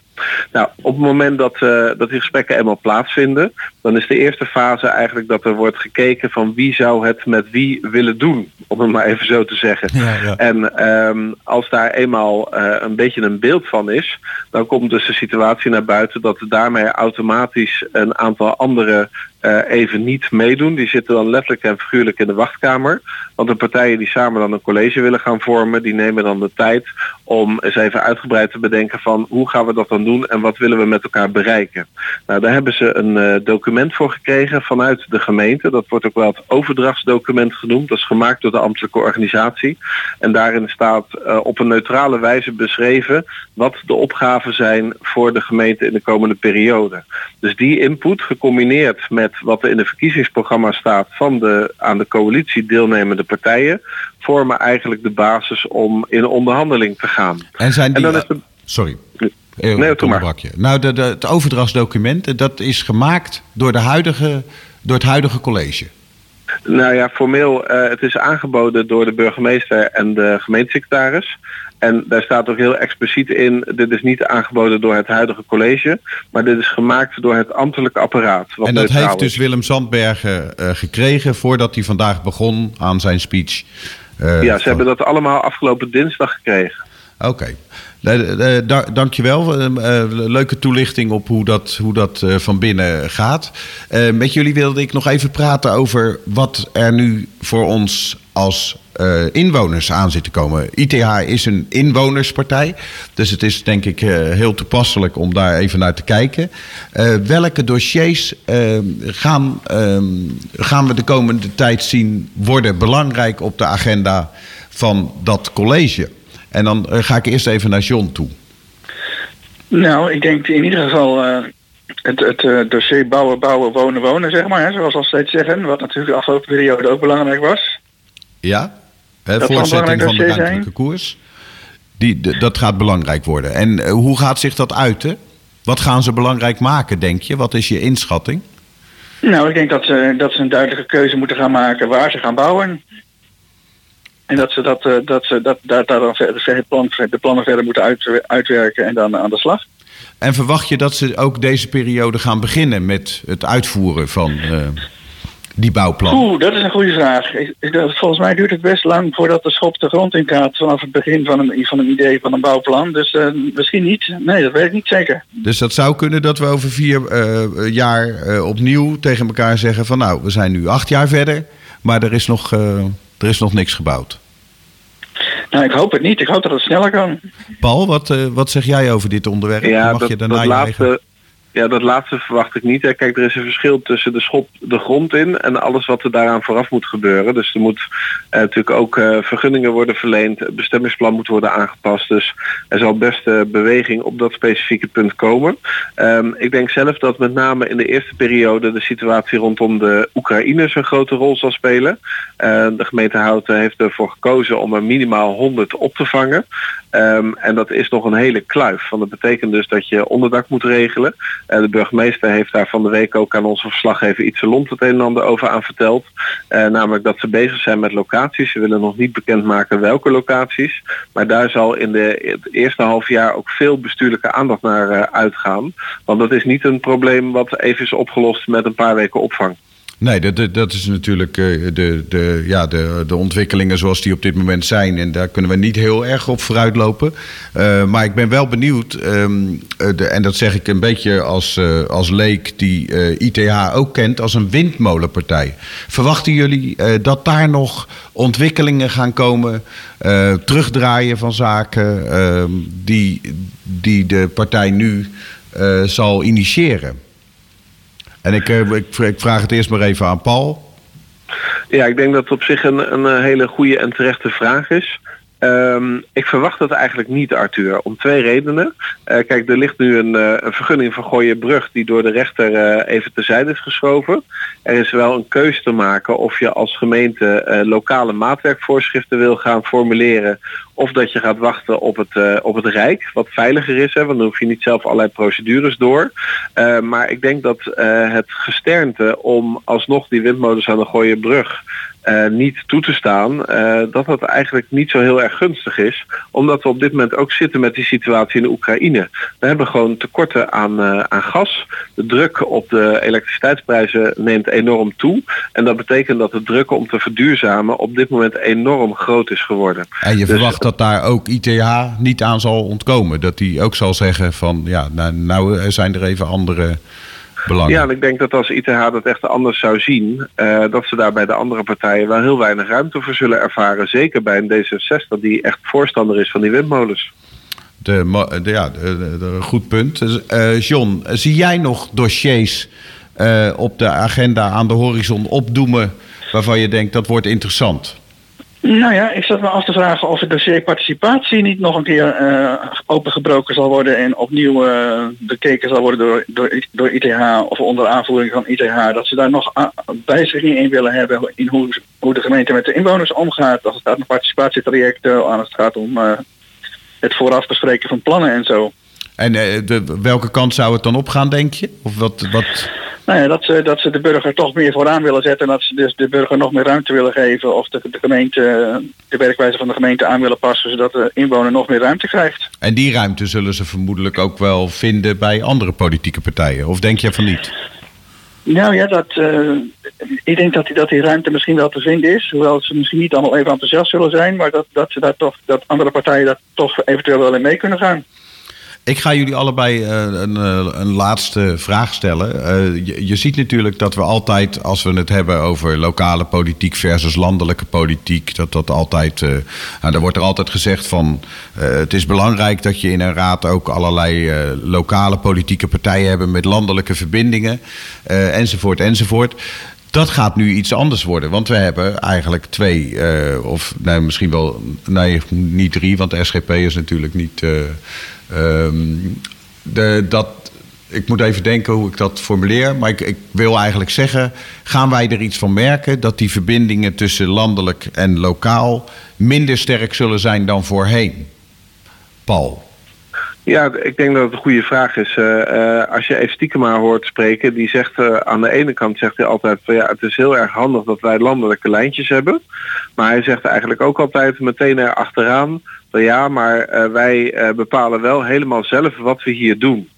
Nou, op het moment dat, uh, dat die gesprekken eenmaal plaatsvinden, dan is de eerste fase eigenlijk dat er wordt gekeken van wie zou het met wie willen doen, om het maar even zo te zeggen. Ja, ja. En um, als daar eenmaal uh, een beetje een beeld van is, dan komt dus de situatie naar buiten dat er daarmee automatisch een aantal andere uh, even niet meedoen. Die zitten dan letterlijk en figuurlijk in de wachtkamer. Want de partijen die samen dan een college willen gaan vormen, die nemen dan de tijd om eens even uitgebreid te bedenken van hoe gaan we dat dan doen en wat willen we met elkaar bereiken. Nou, daar hebben ze een uh, document voor gekregen vanuit de gemeente. Dat wordt ook wel het overdrachtsdocument genoemd. Dat is gemaakt door de ambtelijke organisatie. En daarin staat uh, op een neutrale wijze beschreven wat de opgaven zijn voor de gemeente in de komende periode. Dus die input gecombineerd met wat er in de verkiezingsprogramma staat van de aan de coalitie deelnemende partijen, vormen eigenlijk de basis om in onderhandeling te gaan. En zijn die... En dan is de... Sorry. Nee, doe maar. Nou, de, de, het overdrachtsdocument, dat is gemaakt door de huidige door het huidige college? Nou ja, formeel, uh, het is aangeboden door de burgemeester en de gemeentesecretaris. En daar staat ook heel expliciet in, dit is niet aangeboden door het huidige college, maar dit is gemaakt door het ambtelijk apparaat. en dat heeft dus Willem Zandbergen uh, gekregen voordat hij vandaag begon aan zijn speech. Uh, ja, ze hebben dat allemaal afgelopen dinsdag gekregen. Oké. Okay. Uh, da dankjewel. Uh, leuke toelichting op hoe dat, hoe dat van binnen gaat. met jullie wilde ik nog even praten over wat er nu voor ons als inwoners aan zit te komen. ITH is een inwonerspartij. Dus het is denk ik heel toepasselijk om daar even naar te kijken. welke dossiers gaan, ehm, gaan we de komende tijd zien worden belangrijk op de agenda van dat college? En dan eh, ga ik eerst even naar John toe. Nou, ik denk in ieder geval uh, het, het uh, dossier bouwen, bouwen, wonen, wonen, zeg maar. Hè, zoals we steeds zeggen. Wat natuurlijk de afgelopen periode ook belangrijk was. Ja, hè, voortzetting van de ruimtelijke koers. Die, dat gaat belangrijk worden. En uh, hoe gaat zich dat uiten? Wat gaan ze belangrijk maken, denk je? Wat is je inschatting? Nou, ik denk dat ze, dat ze een duidelijke keuze moeten gaan maken waar ze gaan bouwen. En dat ze, dat, uh, dat ze dat, daar, daar dan plan, de plannen verder moeten uit, uitwerken en dan aan de slag. En verwacht je dat ze ook deze periode gaan beginnen met het uitvoeren van uh, die bouwplan? Oeh, dat is een goede vraag. Volgens mij duurt het best lang voordat de schop de grond in gaat vanaf het begin van een, van een idee van een bouwplan. Dus uh, misschien niet. Nee, dat weet ik niet zeker. Dus dat zou kunnen dat we over vier jaar opnieuw tegen elkaar zeggen van nou, we zijn nu acht jaar verder, maar er is nog er is nog niks gebouwd. Nou, ik hoop het niet. Ik hoop dat het sneller kan. Paul, wat, uh, wat zeg jij over dit onderwerp? Ja, Mag dat, je daarna dat laatste, eigen... Ja, dat laatste verwacht ik niet. Hè. Kijk, er is een verschil tussen de schop de grond in en alles wat er daaraan vooraf moet gebeuren. Dus er moet uh, natuurlijk ook uh, vergunningen worden verleend, het bestemmingsplan moet worden aangepast. Dus er zal best uh, beweging op dat specifieke punt komen. Um, ik denk zelf dat met name in de eerste periode de situatie rondom de Oekraïners een grote rol zal spelen. de gemeente Houten heeft ervoor gekozen om er minimaal 100 op te vangen. Um, en dat is nog een hele kluif. Want dat betekent dus dat je onderdak moet regelen. Uh, de burgemeester heeft daar van de week ook aan onze verslaggever iets lont het een en ander over aan verteld. Uh, namelijk dat ze bezig zijn met locaties. Ze willen nog niet bekendmaken welke locaties. Maar daar zal in de, het eerste half jaar ook veel bestuurlijke aandacht naar uh, uitgaan. Want dat is niet een probleem wat even is opgelost met een paar weken opvang. Nee, dat, dat is natuurlijk de, de, ja, de, de ontwikkelingen zoals die op dit moment zijn. En daar kunnen we niet heel erg op vooruitlopen. Uh, maar ik ben wel benieuwd, um, de, en dat zeg ik een beetje als, als leek die ITH ook kent, als een windmolenpartij. Verwachten jullie dat daar nog ontwikkelingen gaan komen, terugdraaien van zaken ehm, die, die de partij nu zal initiëren? En ik, eh, ik, ik vraag het eerst maar even aan Paul. Ja, ik denk dat het op zich een, een hele goede en terechte vraag is. Um, ik verwacht dat eigenlijk niet, Arthur, om twee redenen. Uh, kijk, er ligt nu een, een vergunning van Gooienbrug die door de rechter uh, even terzijde is geschoven. Er is wel een keuze te maken of je als gemeente lokale maatwerkvoorschriften wil gaan formuleren of dat je gaat wachten op het, op het Rijk, wat veiliger is. Hè, want dan hoef je niet zelf allerlei procedures door. maar ik denk dat het gesternte om alsnog die windmolens aan de Gooienbrug uh, niet toe te staan, uh, dat dat eigenlijk niet zo heel erg gunstig is. Omdat we op dit moment ook zitten met die situatie in de Oekraïne. We hebben gewoon tekorten aan, uh, aan gas. De druk op de elektriciteitsprijzen neemt enorm toe. En dat betekent dat de druk om te verduurzamen op dit moment enorm groot is geworden. En je dus, verwacht dat daar ook ITH niet aan zal ontkomen? Dat die ook zal zeggen van ja, nou, nou zijn er even andere ja, en ik denk dat als ITH dat echt anders zou zien, uh, dat ze daar bij de andere partijen wel heel weinig ruimte voor zullen ervaren. Zeker bij een D66 die echt voorstander is van die windmolens. De, de ja, de, de, goed punt. Uh, John, zie jij nog dossiers uh, op de agenda aan de horizon opdoemen waarvan je denkt dat wordt interessant? Nou ja, ik zat me af te vragen of het dossier participatie niet nog een keer uh, opengebroken zal worden en opnieuw uh, bekeken zal worden door, door, ITH of onder aanvoering van ITH. Dat ze daar nog wijzigingen in willen hebben in hoe, hoe de gemeente met de inwoners omgaat. Als het gaat om participatietrajecten, als het gaat om uh, het vooraf bespreken van plannen en zo. En welke kant zou het dan opgaan, denk je? Of wat, wat nou ja, dat, ze, dat ze de burger toch meer vooraan willen zetten. En dat ze dus de burger nog meer ruimte willen geven. Of de, de gemeente, de werkwijze van de gemeente aan willen passen. Zodat de inwoner nog meer ruimte krijgt. En die ruimte zullen ze vermoedelijk ook wel vinden bij andere politieke partijen. Of denk je van niet? Nou ja, dat, uh, ik denk dat die, dat die ruimte misschien wel te vinden is. Hoewel ze misschien niet allemaal even enthousiast zullen zijn. Maar dat, dat, ze daar toch, dat andere partijen daar toch eventueel wel in mee kunnen gaan. Ik ga jullie allebei uh, een, uh, een, laatste vraag stellen. Uh, je, ziet natuurlijk dat we altijd, als we het hebben over lokale politiek versus landelijke politiek, dat dat altijd, nou, daar wordt er altijd gezegd van, het is belangrijk dat je in een raad ook allerlei lokale politieke partijen hebben met landelijke verbindingen, enzovoort, enzovoort. Dat gaat nu iets anders worden. Want we hebben eigenlijk twee, uh, of nee, misschien wel, nee, niet drie, want de SGP is natuurlijk niet. Uh, um, de, dat, ik moet even denken hoe ik dat formuleer. Maar ik, ik, wil eigenlijk zeggen: gaan wij er iets van merken dat die verbindingen tussen landelijk en lokaal minder sterk zullen zijn dan voorheen? Paul. Ja, ik denk dat het een goede vraag is. Uh, uh, als je even maar hoort spreken, die zegt uh, aan de ene kant zegt hij altijd van ja, het is heel erg handig dat wij landelijke lijntjes hebben. Maar hij zegt eigenlijk ook altijd meteen erachteraan van ja, maar wij bepalen wel helemaal zelf wat we hier doen.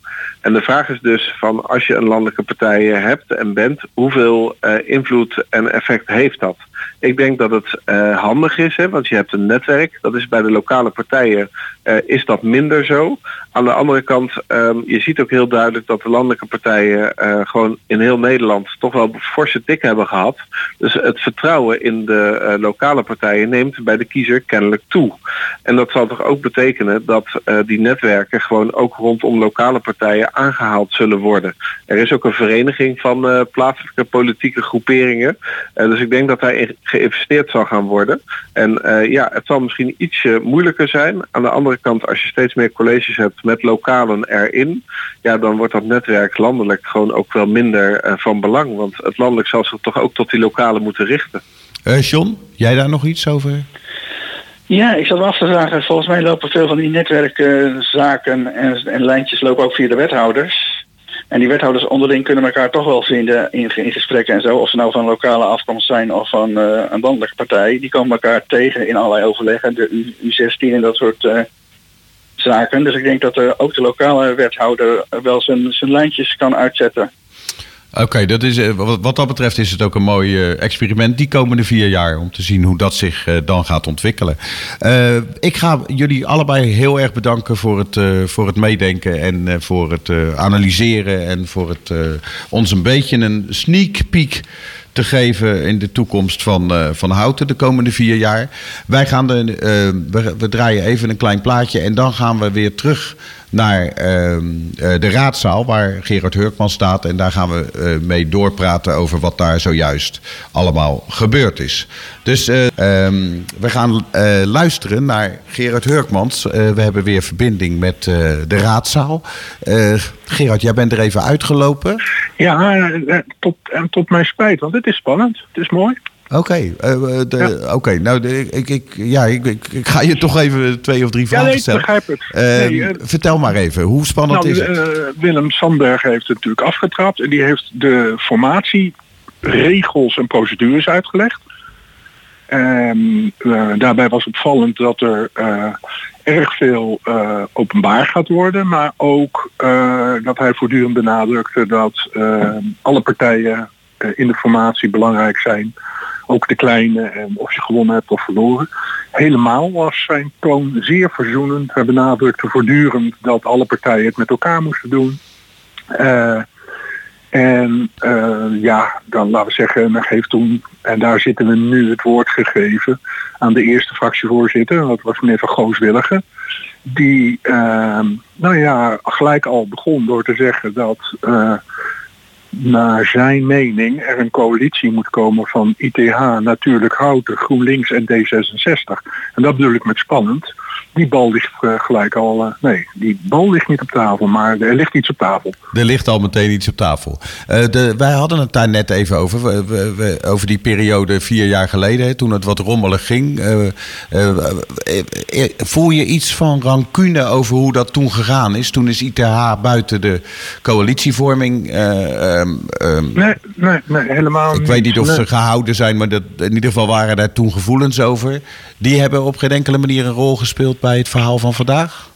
En de vraag is dus van als je een landelijke partij hebt en bent, hoeveel invloed en effect heeft dat? Ik denk dat het uh, handig is, hè, want je hebt een netwerk. Dat is bij de lokale partijen is dat minder zo. Aan de andere kant, um, je ziet ook heel duidelijk dat de landelijke partijen gewoon in heel Nederland toch wel forse tik hebben gehad. Dus het vertrouwen in de lokale partijen neemt bij de kiezer kennelijk toe. En dat zal toch ook betekenen dat die netwerken gewoon ook rondom lokale partijen aangehaald zullen worden. Er is ook een vereniging van plaatselijke politieke groeperingen. dus ik denk dat daar geïnvesteerd zal gaan worden. En uh, ja, het zal misschien ietsje moeilijker zijn. Aan de andere kant, als je steeds meer colleges hebt met lokalen erin, ja, dan wordt dat netwerk landelijk gewoon ook wel minder uh, van belang. Want het landelijk zal zich toch ook tot die lokalen moeten richten. Uh, John, jij daar nog iets over? Ja, ik zat me af te vragen. Volgens mij lopen veel van die netwerkzaken en, en lijntjes lopen ook via de wethouders. En die wethouders onderling kunnen elkaar toch wel vinden in, gesprekken en zo. Of ze nou van lokale afkomst zijn of van uh, een landelijke partij. Die komen elkaar tegen in allerlei overleggen. De U16 en dat soort uh, zaken. Dus ik denk dat uh, ook de lokale wethouder wel zijn, zijn lijntjes kan uitzetten. Oké, dat is wat dat betreft is het ook een mooi experiment die komende vier jaar om te zien hoe dat zich dan gaat ontwikkelen. Ik ga jullie allebei heel erg bedanken voor het, voor het meedenken en voor het analyseren en voor het ons een beetje een sneak peek te geven in de toekomst van, van Houten de komende vier jaar. Wij gaan de, we, draaien even een klein plaatje en dan gaan we weer terug naar uh, de raadzaal waar Gerard Hurkman staat. En daar gaan we mee doorpraten over wat daar zojuist allemaal gebeurd is. Dus ehm, we gaan luisteren naar Gerard Hurkmans. we hebben weer verbinding met de raadzaal. Gerard, jij bent er even uitgelopen. Ja, tot, tot mijn spijt, want het is spannend. Het is mooi. Oké, uh, ja. okay, nou de, ik, ik, ja, ik, ik, ik, ga je toch even twee of drie vragen ja, nee, stellen. begrijp het. Nee, uh, vertel maar even, hoe spannend nou, is het? Willem Sandberg heeft het natuurlijk afgetrapt en die heeft de formatieregels en procedures uitgelegd. En daarbij was opvallend dat er erg veel openbaar gaat worden, maar ook dat hij voortdurend benadrukte dat alle partijen in de formatie belangrijk zijn ook de kleine en of je gewonnen hebt of verloren. Helemaal was zijn toon zeer verzoenend. Hij benadrukte voortdurend dat alle partijen het met elkaar moesten doen. Uh, en uh, ja, dan laten we zeggen, men heeft toen, en daar zitten we nu het woord gegeven aan de eerste fractievoorzitter, dat was meneer Van Gooswilligen. Die, nou ja, gelijk al begon door te zeggen dat naar zijn mening er een coalitie moet komen van ITH, Natuurlijk Houten, GroenLinks en D66. En dat bedoel ik met spannend. Die bal ligt eh, gelijk al. eh, nee, die bal ligt niet op tafel, maar er ligt iets op tafel. Er ligt al meteen iets op tafel. Eh, de, wij hadden het daar net even over. We- we- we- over die periode vier jaar geleden, hè, toen het wat rommelig ging. Voel je iets van rancune over hoe dat toen gegaan is? Toen is ITH buiten de coalitievorming. eh, ehm, ehm, Nee, nee, nee helemaal ik weet niet of Nee. ze gehouden zijn, maar dat, in ieder geval waren daar toen gevoelens over. Die hebben op geen enkele manier een rol gespeeld bij het verhaal van vandaag.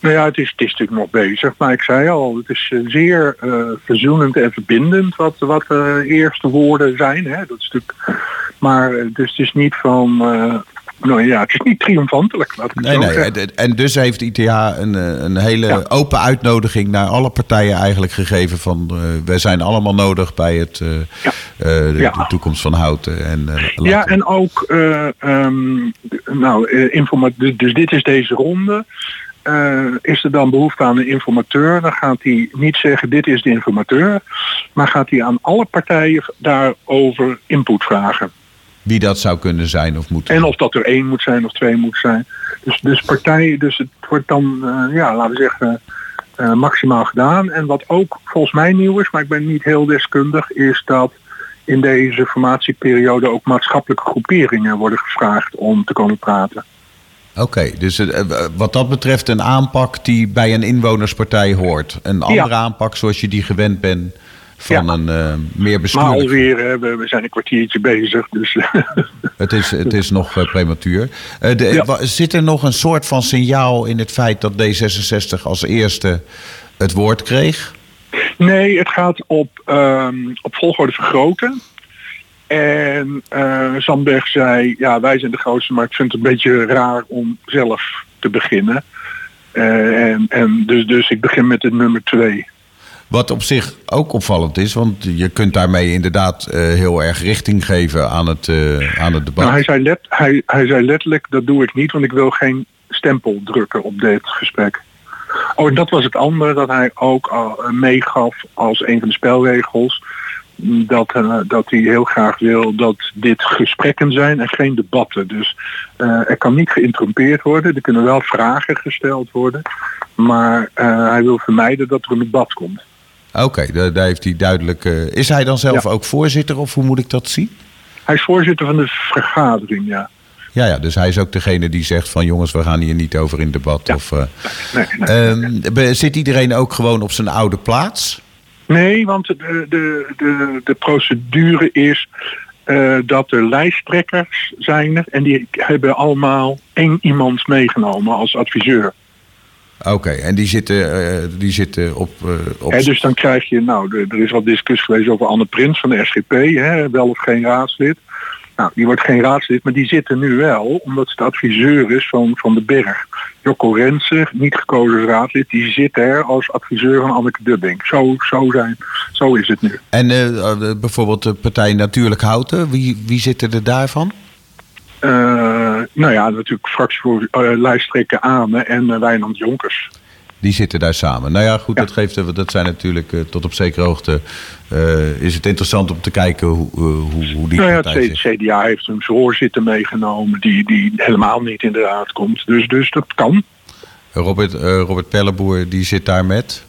Nou ja, het is, het is natuurlijk nog bezig, maar ik zei al, het is eh, zeer eh, verzoenend en verbindend wat, wat de eerste woorden zijn. Hè? Dat is natuurlijk, maar eh, dus het is niet van, nou ja, het is niet triomfantelijk. Laat ik het Nee, nee. En- En dus heeft ITH een, eh, een hele Ja. open uitnodiging naar alle partijen eigenlijk gegeven van uh, wij zijn allemaal nodig bij het, uh, Ja. uh, de, Ja. de, toekomst van Houten. En, Ja, en ook, eh, ehm, nou, eh, informa- dus, dus dit is deze ronde. Eh, is er dan behoefte aan een informateur, dan gaat hij niet zeggen dit is de informateur, maar gaat hij aan alle partijen daarover input vragen. Wie dat zou kunnen zijn of moeten. En of dat er één moet zijn of twee moet zijn. Dus, dus partijen, dus het wordt dan, uh, ja, laten we zeggen, uh, maximaal gedaan. En wat ook volgens mij nieuw is, maar ik ben niet heel deskundig, is dat in deze formatieperiode ook maatschappelijke groeperingen worden gevraagd om te komen praten. Oké, okay, dus uh, wat dat betreft een aanpak die bij een inwonerspartij hoort. Een andere ja. aanpak zoals je die gewend bent van ja. een uh, meer bestuurlijk... Maar alweer, we, we zijn een kwartiertje bezig, dus... (laughs) het, is, het is nog uh, prematuur. Uh, de, ja. Zit er nog een soort van signaal in het feit dat D66 als eerste het woord kreeg? Nee, het gaat op, um, op volgorde vergroten. En Zandberg zei, ja, wij zijn de grootste, maar ik vind het een beetje raar om zelf te beginnen. En, en dus, dus ik begin met het nummer twee. Wat op zich ook opvallend is, want je kunt daarmee inderdaad uh, heel erg richting geven aan het, uh, aan het debat. Nou, hij, zei hij, hij zei letterlijk, dat doe ik niet, want ik wil geen stempel drukken op dit gesprek. Oh, en dat was het andere dat hij ook al meegaf als een van de spelregels. Dat, dat hij heel graag wil dat dit gesprekken zijn en geen debatten. Dus er kan niet geïnterrumpeerd worden. Er kunnen wel vragen gesteld worden. Maar hij wil vermijden dat er een debat komt. Oké, okay, daar, heeft hij duidelijk... is hij dan zelf ja. ook voorzitter of hoe moet ik dat zien? Hij is voorzitter van de vergadering, ja. Ja, ja, dus hij is ook degene die zegt van jongens, we gaan hier niet over in debat. Ja. Of, uh, (laughs) nee, nee, um, zit iedereen ook gewoon op zijn oude plaats? Nee, want de, de, de, de procedure is uh, dat er lijsttrekkers zijn en die hebben allemaal één iemand meegenomen als adviseur. Oké, okay, en die zitten, uh, die zitten op... Uh, op... Dus dan krijg je, nou, er is wat discussie geweest over Anne Prins van de SGP, hè, wel of geen raadslid. Nou, die wordt geen raadslid, maar die zit er nu wel, omdat ze de adviseur is van, van de Berg. Jocko Rensen, niet gekozen raadslid, die zit er als adviseur van Anneke Dubbing. Zo, zo, zijn, zo is het nu. En uh, bijvoorbeeld de partij Natuurlijk Houten, wie, wie zit er daarvan? Uh, nou ja, natuurlijk fractievoorlijsttrekker Ame en uh, Wijnand Jonkers. Die zitten daar samen. Nou ja, goed, ja. dat, geeft, dat zijn natuurlijk uh, tot op zekere hoogte. Uh, is het interessant om te kijken hoe, uh, hoe, hoe die. Nou ja, het CDA heeft een voorzitter meegenomen die, die helemaal niet in de raad komt. Dus, dus dat kan. Robert, Robert Pelleboer, die zit daar met.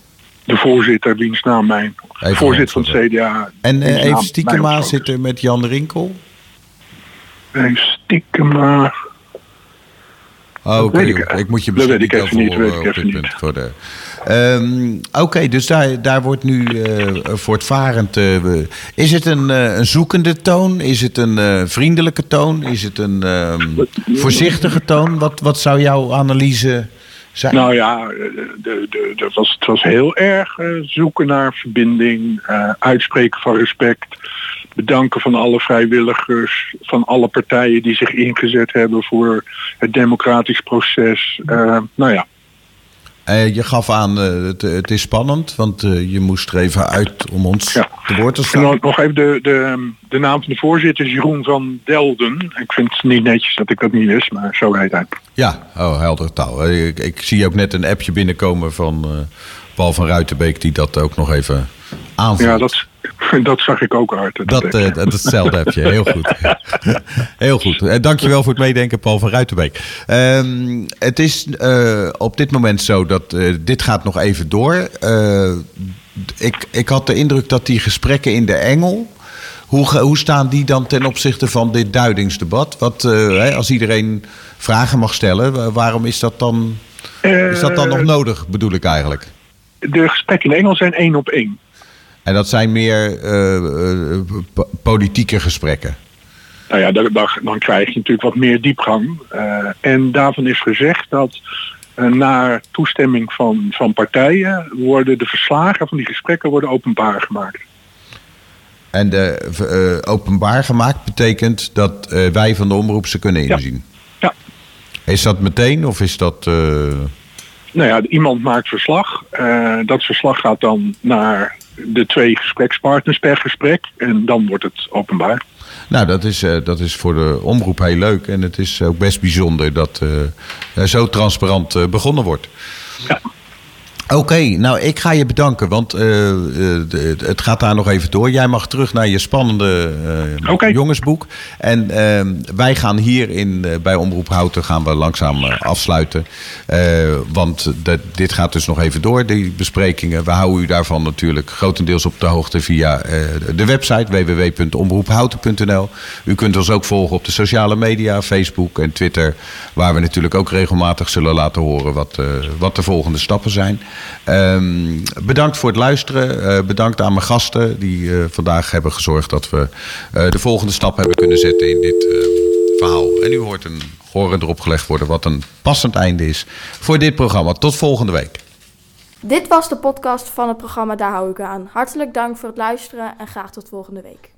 De voorzitter, wiens naam mijn. Even voorzitter van het CDA. En even Stiekema zit er met Jan Rinkel. En Stiekema. Oh, oké. Okay. Ik, ik, moet je misschien niet over niet, weet ik op dit punt voor de. Um, Oké, okay, dus daar, daar wordt nu uh, voortvarend. Uh, is het een, uh, een zoekende toon? Is het een vriendelijke toon? Is het een um, voorzichtige toon? Wat, wat zou jouw analyse Nou ja, de, de, was, het was heel erg zoeken naar verbinding, uitspreken van respect bedanken van alle vrijwilligers, van alle partijen die zich ingezet hebben voor het democratisch proces. Uh, nou ja. Uh, je gaf aan, uh, het, het, is spannend, want je moest er even uit om ons ja. te woord te staan. Nog even de, de, de naam van de voorzitter is Jeroen van Delden. Ik vind het niet netjes dat ik dat niet wist, maar zo heet hij. Ja, oh, heldere taal. Ik, ik, zie ook net een appje binnenkomen van Paul van Ruitenbeek die dat ook nog even aanvult. Ja, dat, (laughs) Dat zag ik ook hard. Dat, dat, uh, hetzelfde heb je. Heel goed. (laughs) Heel goed. Uh, dankjewel voor het meedenken, Paul van Ruitenbeek. Um, het is uh, op dit moment zo dat dit gaat nog even door. ik, ik had de indruk dat die gesprekken in de Engel... Hoe, hoe staan die dan ten opzichte van dit duidingsdebat? Wat, als iedereen vragen mag stellen, waarom is dat dan, is dat dan nog nodig, bedoel ik eigenlijk? De gesprekken in de Engel zijn één op één. En dat zijn meer uh, politieke gesprekken. Nou ja, dan, dan, krijg je natuurlijk wat meer diepgang. Uh, en daarvan is gezegd dat naar toestemming van, van partijen worden de verslagen van die gesprekken worden openbaar gemaakt. En de, openbaar gemaakt betekent dat wij van de omroep ze kunnen inzien? Ja. ja. Is dat meteen of is dat... Nou ja, iemand maakt verslag. dat verslag gaat dan naar de twee gesprekspartners per gesprek. En dan wordt het openbaar. Nou, dat is, uh, dat is voor de omroep heel leuk. En het is ook best bijzonder dat uh, zo transparant uh, begonnen wordt. Ja. Oké, nou ik ga je bedanken, want uh, het gaat daar nog even door. Jij mag terug naar je spannende uh, okay. jongensboek. En uh, wij gaan hier in, bij Omroep Houten gaan we langzaam afsluiten. want de, dit gaat dus nog even door, die besprekingen. We houden u daarvan natuurlijk grotendeels op de hoogte via de website www.omroephouten.nl. U kunt ons ook volgen op de sociale media, Facebook en Twitter. Waar we natuurlijk ook regelmatig zullen laten horen wat, wat de volgende stappen zijn. Um, bedankt voor het luisteren. Uh, bedankt aan mijn gasten die uh, vandaag hebben gezorgd dat we uh, de volgende stap hebben kunnen zetten in dit verhaal. En nu hoort een horen erop gelegd worden wat een passend einde is voor dit programma. Tot volgende week. Dit was de podcast van het programma Daar hou ik aan. Hartelijk dank voor het luisteren en graag tot volgende week.